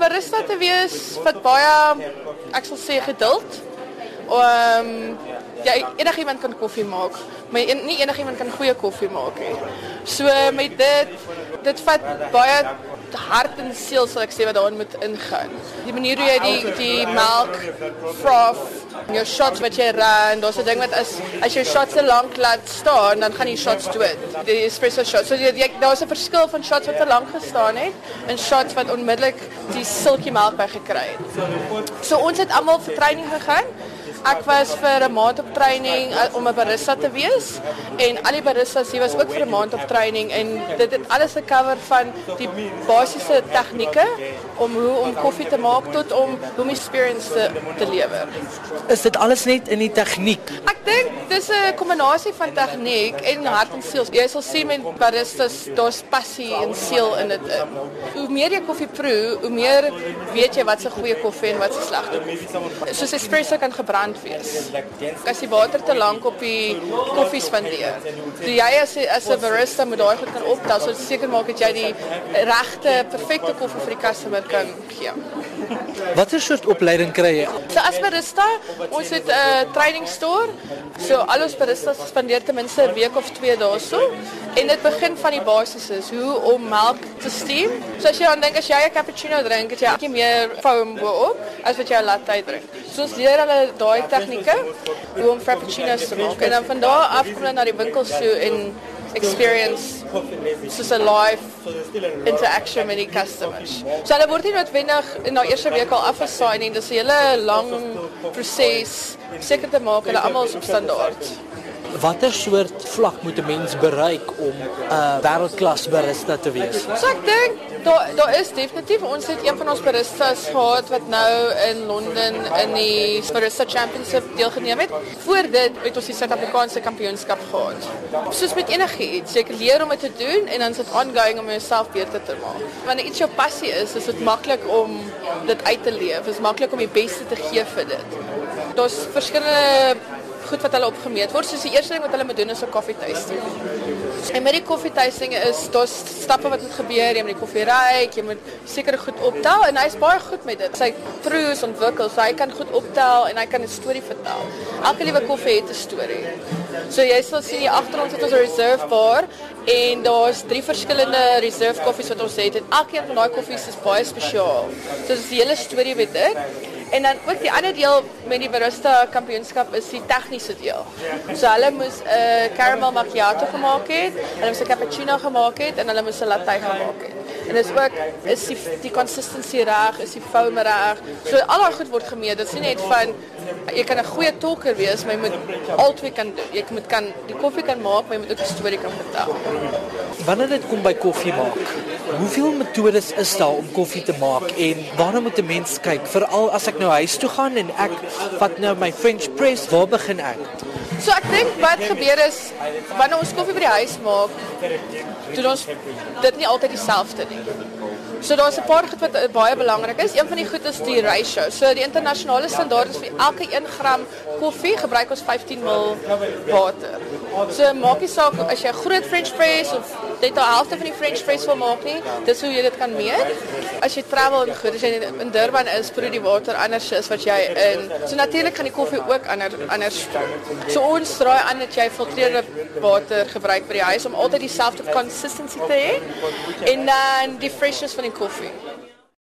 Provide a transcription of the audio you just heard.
barista te wees wat baie ek sal sê geduld. Ehm um, ja, enigiemand kan koffie maak, maar en, nie enigiemand kan goeie koffie maak nie. So met dit dit vat baie hart en siel sal ek sê wat daarin moet ingaan. Die manier hoe jy die die melk froth jou shots wat jy ran, daar's 'n ding wat as as jou shots te lank laat staan, dan gaan die shots dood. Die espresso shots. So jy, jy daar's 'n verskil van shots wat te lank gestaan het en shots wat onmiddellik die silkie melk by gekry het. So ons het almal vir training gegaan. Ek was vir 'n maand op training uh, om 'n barista te wees en al die baristas hier was ook vir 'n maand op training en dit het alles gekover van die basiese tegnieke om hoe om koffie te maak tot om hoe om experience te, te lewer. Is dit alles net in die tegniek? Ek dink dis 'n kombinasie van tegniek en hart en siel. Jy sal sien met baristas daar's passie en siel in dit. Hoe meer jy koffie proe, hoe meer weet jy wat 'n goeie koffie en wat 'n slegte koffie. Soos espresso kan gebrand wees. As die water te lank op die koffie spandeer. So jy as as 'n barista moet daai goed kan optel sodat seker maak dat jy die regte perfekte koffie vir die customer kan gee. Watter soort opleiding kry jy? So as barista, ons het 'n training store. So al ons baristas spandeer ten minste 'n week of 2 daarso en dit begin van die basiese, hoe om melk te steam. So as jy dan dink as jy 'n cappuccino drink, het jy meer foam bo-op as wat jy 'n latte drink. So ons leer hulle daai tegnieke hoe om frappuccinos te maak en dan van daar af kom hulle na die winkels toe en experience soos 'n live interaction met die customers. So hulle word nie noodwendig in daai eerste week al afgesaai nie. Dis 'n hele lang proses seker te maak hulle almal is op standaard. Watter soort vlak moet 'n mens bereik om 'n uh, wêreldklas barista te wees? So ek dink daar daar is definitief ons het een van ons baristas gehad wat nou in Londen in die Barista Championship deelgeneem het. Voor dit het ons die Suid-Afrikaanse kampioenskap gehad. Soos met enigiets, jy leer om dit te doen en dan is dit ongoing om jouself beter te maak. Wanneer iets jou passie is, is dit maklik om dit uit te leef. Dit is maklik om die beste te gee vir dit. Daar's verskillende goed wat hulle opgemeet word. Soos die eerste ding wat hulle moet doen is 'n koffie tasting. En met die koffie tasting is daar's stappe wat moet gebeur. Jy moet die koffie ruik, jy moet sekere goed optel en hy's baie goed met dit. Sy proes ontwikkel, so hy kan goed optel en hy kan 'n storie vertel. Elke liewe koffie het 'n storie. So jy sal sien hier agter ons het ons 'n reserve bar en daar's drie verskillende reserve koffies wat ons het en elkeen van daai koffies is baie spesiaal. So dis die hele storie met dit. En dan ook die ander deel met die barista kampioenskap is die tegniese deel. So hulle moes uh, caramel macchiato gemaak het, hulle moes 'n cappuccino gemaak het en hulle moes 'n latte gemaak. En dis ook is die die consistency reg, is die foam reg. So al daai goed word gemeet. Dit is nie net van jy kan 'n goeie talker wees, maar jy moet albei kan doen. Jy moet kan die koffie kan maak, maar jy moet ook 'n storie kan vertel. Wanneer dit kom by koffie maak, hoeveel metodes is daar om koffie te maak en waarna moet 'n mens kyk? Veral as ek nou huis toe gaan en ek vat nou my French press, waar begin ek? So ek dink wat gebeur is wanneer ons koffie by die huis maak, doen ons dit nie altyd dieselfde nie. So daar's 'n paar goed wat uh, baie belangrik is. Een van die goed is die ratio. So die internasionale standaard is vir elke 1 gram koffie gebruik ons 15 ml water. So maak nie saak as jy 'n groot French press of net 'n helfte van die French press wil maak nie, dis hoe jy dit kan meet. As jy travel en goed, as jy in Durban is, proe die water anders as wat jy in. So natuurlik gaan die koffie ook ander anders. So ons draai aan dat jy filtreerde water gebruik by die huis om altyd dieselfde consistency te hê en dan die freshness van die koffie.